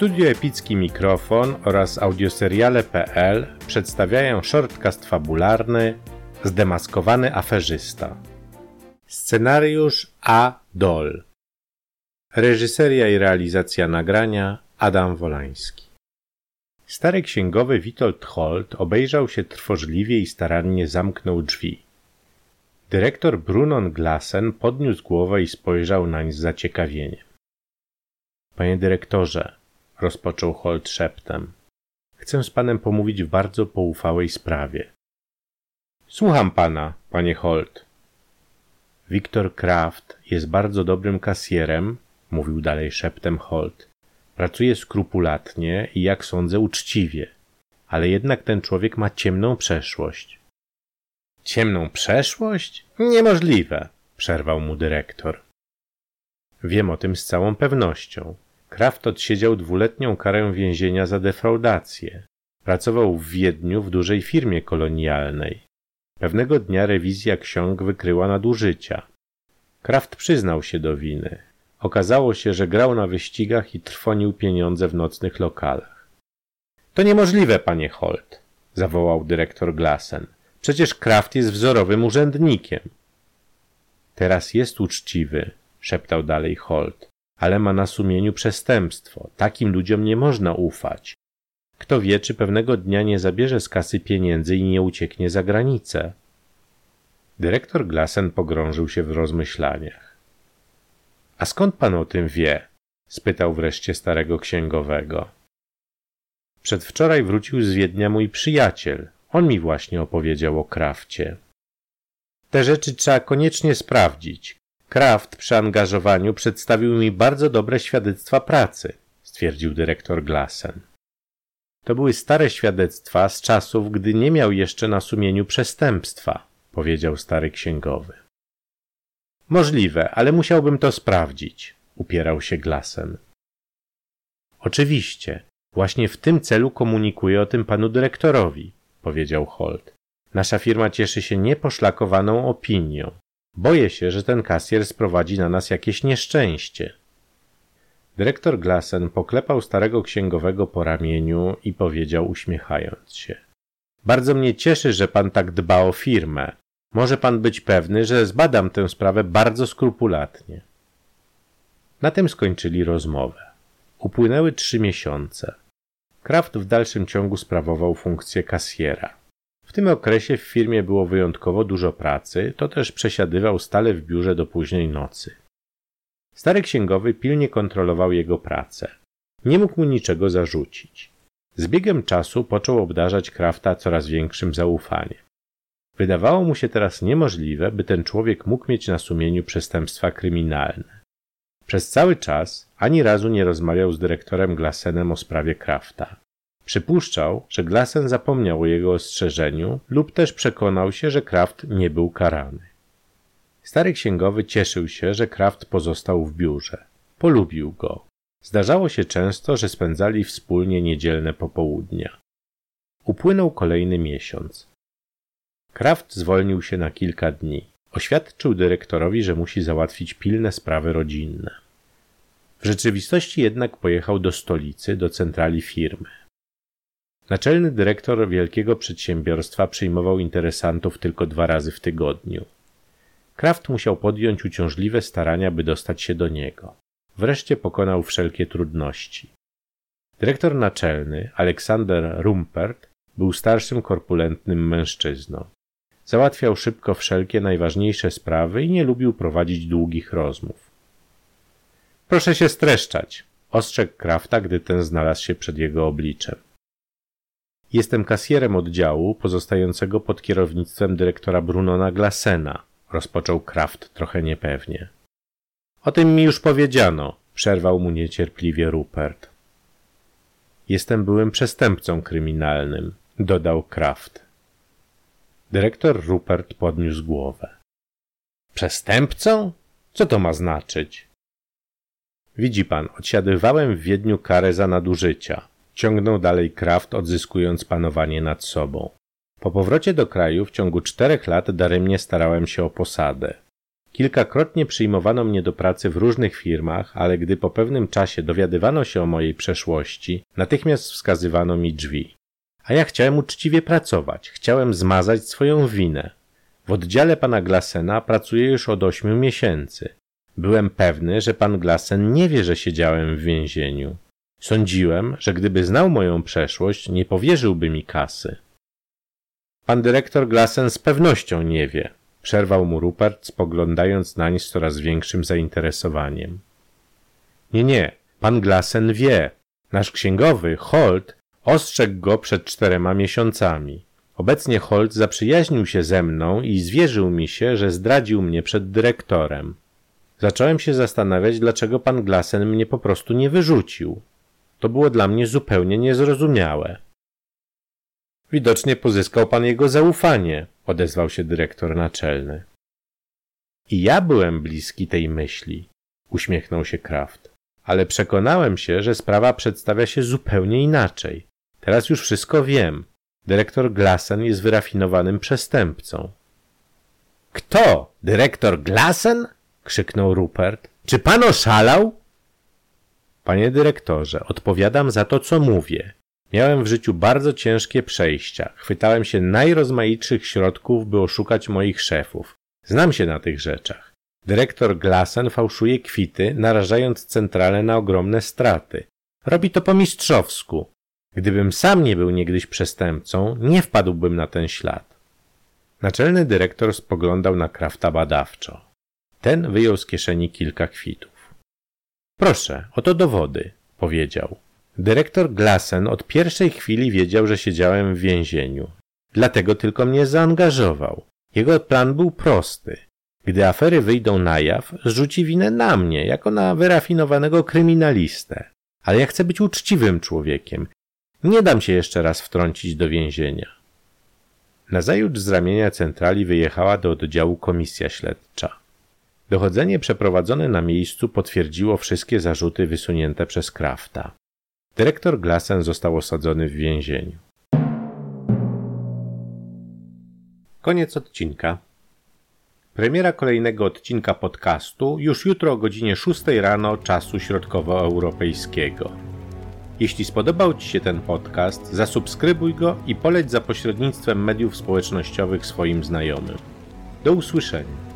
Studio Epicki Mikrofon oraz audioseriale.pl przedstawiają shortcast fabularny Zdemaskowany aferzysta. Scenariusz A. Dol. Reżyseria i realizacja nagrania Adam Wolański. Stary księgowy Witold Holt obejrzał się trwożliwie i starannie zamknął drzwi. Dyrektor Brunon Glasen podniósł głowę i spojrzał nań z zaciekawieniem. Panie dyrektorze, rozpoczął Holt szeptem, chcę z panem pomówić w bardzo poufałej sprawie. Słucham pana, panie Holt. Wiktor Kraft jest bardzo dobrym kasjerem, mówił dalej szeptem Holt. Pracuje skrupulatnie i jak sądzę uczciwie, ale jednak ten człowiek ma ciemną przeszłość. Ciemną przeszłość? Niemożliwe, przerwał mu dyrektor. Wiem o tym z całą pewnością. Kraft odsiedział dwuletnią karę więzienia za defraudację. Pracował w Wiedniu w dużej firmie kolonialnej. Pewnego dnia rewizja ksiąg wykryła nadużycia. Kraft przyznał się do winy. Okazało się, że grał na wyścigach i trwonił pieniądze w nocnych lokalach. To niemożliwe, panie Holt, zawołał dyrektor Glasen. Przecież Kraft jest wzorowym urzędnikiem. Teraz jest uczciwy, szeptał dalej Holt, ale ma na sumieniu przestępstwo. Takim ludziom nie można ufać. Kto wie, czy pewnego dnia nie zabierze z kasy pieniędzy i nie ucieknie za granicę. Dyrektor Glasen pogrążył się w rozmyślaniach. A skąd pan o tym wie? spytał wreszcie starego księgowego. Przedwczoraj wrócił z Wiednia mój przyjaciel. On mi właśnie opowiedział o Krafcie. Te rzeczy trzeba koniecznie sprawdzić. Kraft przy angażowaniu przedstawił mi bardzo dobre świadectwa pracy, stwierdził dyrektor Glasen. To były stare świadectwa z czasów, gdy nie miał jeszcze na sumieniu przestępstwa, powiedział stary księgowy. Możliwe, ale musiałbym to sprawdzić, upierał się Glasen. Oczywiście, właśnie w tym celu komunikuję o tym panu dyrektorowi, powiedział Holt. Nasza firma cieszy się nieposzlakowaną opinią. Boję się, że ten kasjer sprowadzi na nas jakieś nieszczęście. Dyrektor Glasen poklepał starego księgowego po ramieniu i powiedział uśmiechając się. Bardzo mnie cieszy, że pan tak dba o firmę. Może pan być pewny, że zbadam tę sprawę bardzo skrupulatnie. Na tym skończyli rozmowę. Upłynęły trzy miesiące. Kraft w dalszym ciągu sprawował funkcję kasjera. W tym okresie w firmie było wyjątkowo dużo pracy, to też przesiadywał stale w biurze do późnej nocy. Stary księgowy pilnie kontrolował jego pracę. Nie mógł mu niczego zarzucić. Z biegiem czasu począł obdarzać Krafta coraz większym zaufaniem. Wydawało mu się teraz niemożliwe, by ten człowiek mógł mieć na sumieniu przestępstwa kryminalne. Przez cały czas ani razu nie rozmawiał z dyrektorem Glasenem o sprawie Krafta. Przypuszczał, że Glasen zapomniał o jego ostrzeżeniu lub też przekonał się, że Kraft nie był karany. Stary księgowy cieszył się, że Kraft pozostał w biurze. Polubił go. Zdarzało się często, że spędzali wspólnie niedzielne popołudnia. Upłynął kolejny miesiąc. Kraft zwolnił się na kilka dni. Oświadczył dyrektorowi, że musi załatwić pilne sprawy rodzinne. W rzeczywistości jednak pojechał do stolicy, do centrali firmy. Naczelny dyrektor wielkiego przedsiębiorstwa przyjmował interesantów tylko dwa razy w tygodniu. Kraft musiał podjąć uciążliwe starania, by dostać się do niego. Wreszcie pokonał wszelkie trudności. Dyrektor naczelny, Aleksander Rumpert, był starszym korpulentnym mężczyzną. Załatwiał szybko wszelkie najważniejsze sprawy i nie lubił prowadzić długich rozmów. Proszę się streszczać, ostrzegł Krafta, gdy ten znalazł się przed jego obliczem. Jestem kasjerem oddziału pozostającego pod kierownictwem dyrektora Brunona Glasena, rozpoczął Kraft trochę niepewnie. O tym mi już powiedziano, przerwał mu niecierpliwie Rupert. Jestem byłym przestępcą kryminalnym, dodał Kraft. Dyrektor Rupert podniósł głowę. Przestępcą? Co to ma znaczyć? Widzi pan, odsiadywałem w Wiedniu karę za nadużycia. Ciągnął dalej Kraft, odzyskując panowanie nad sobą. Po powrocie do kraju w ciągu czterech lat daremnie starałem się o posadę. Kilkakrotnie przyjmowano mnie do pracy w różnych firmach, ale gdy po pewnym czasie dowiadywano się o mojej przeszłości, natychmiast wskazywano mi drzwi. A ja chciałem uczciwie pracować, chciałem zmazać swoją winę. W oddziale pana Glasena pracuję już od ośmiu miesięcy. Byłem pewny, że pan Glasen nie wie, że siedziałem w więzieniu. Sądziłem, że gdyby znał moją przeszłość, nie powierzyłby mi kasy. Pan dyrektor Glasen z pewnością nie wie, przerwał mu Rupert, spoglądając nań z coraz większym zainteresowaniem. Nie, nie, pan Glasen wie. Nasz księgowy, Holt, ostrzegł go przed czterema miesiącami. Obecnie Holt zaprzyjaźnił się ze mną i zwierzył mi się, że zdradził mnie przed dyrektorem. Zacząłem się zastanawiać, dlaczego pan Glasen mnie po prostu nie wyrzucił. To było dla mnie zupełnie niezrozumiałe. Widocznie pozyskał pan jego zaufanie, odezwał się dyrektor naczelny. I ja byłem bliski tej myśli, uśmiechnął się Kraft. Ale przekonałem się, że sprawa przedstawia się zupełnie inaczej. Teraz już wszystko wiem. Dyrektor Glassen jest wyrafinowanym przestępcą. Kto? Dyrektor Glassen? krzyknął Rupert. Czy pan oszalał? Panie dyrektorze, odpowiadam za to, co mówię. Miałem w życiu bardzo ciężkie przejścia. Chwytałem się najrozmaitszych środków, by oszukać moich szefów. Znam się na tych rzeczach. Dyrektor Glassen fałszuje kwity, narażając centralę na ogromne straty. Robi to po mistrzowsku. Gdybym sam nie był niegdyś przestępcą, nie wpadłbym na ten ślad. Naczelny dyrektor spoglądał na Krafta badawczo. Ten wyjął z kieszeni kilka kwitów. Proszę, oto dowody, powiedział. Dyrektor Glassen od pierwszej chwili wiedział, że siedziałem w więzieniu. Dlatego tylko mnie zaangażował. Jego plan był prosty. Gdy afery wyjdą na jaw, zrzuci winę na mnie, jako na wyrafinowanego kryminalistę. Ale ja chcę być uczciwym człowiekiem. Nie dam się jeszcze raz wtrącić do więzienia. Nazajutrz z ramienia centrali wyjechała do oddziału komisja śledcza. Dochodzenie przeprowadzone na miejscu potwierdziło wszystkie zarzuty wysunięte przez Krafta. Dyrektor Glassen został osadzony w więzieniu. Koniec odcinka. Premiera kolejnego odcinka podcastu już jutro o godzinie 6 rano czasu środkowoeuropejskiego. Jeśli spodobał Ci się ten podcast, zasubskrybuj go i poleć za pośrednictwem mediów społecznościowych swoim znajomym. Do usłyszenia.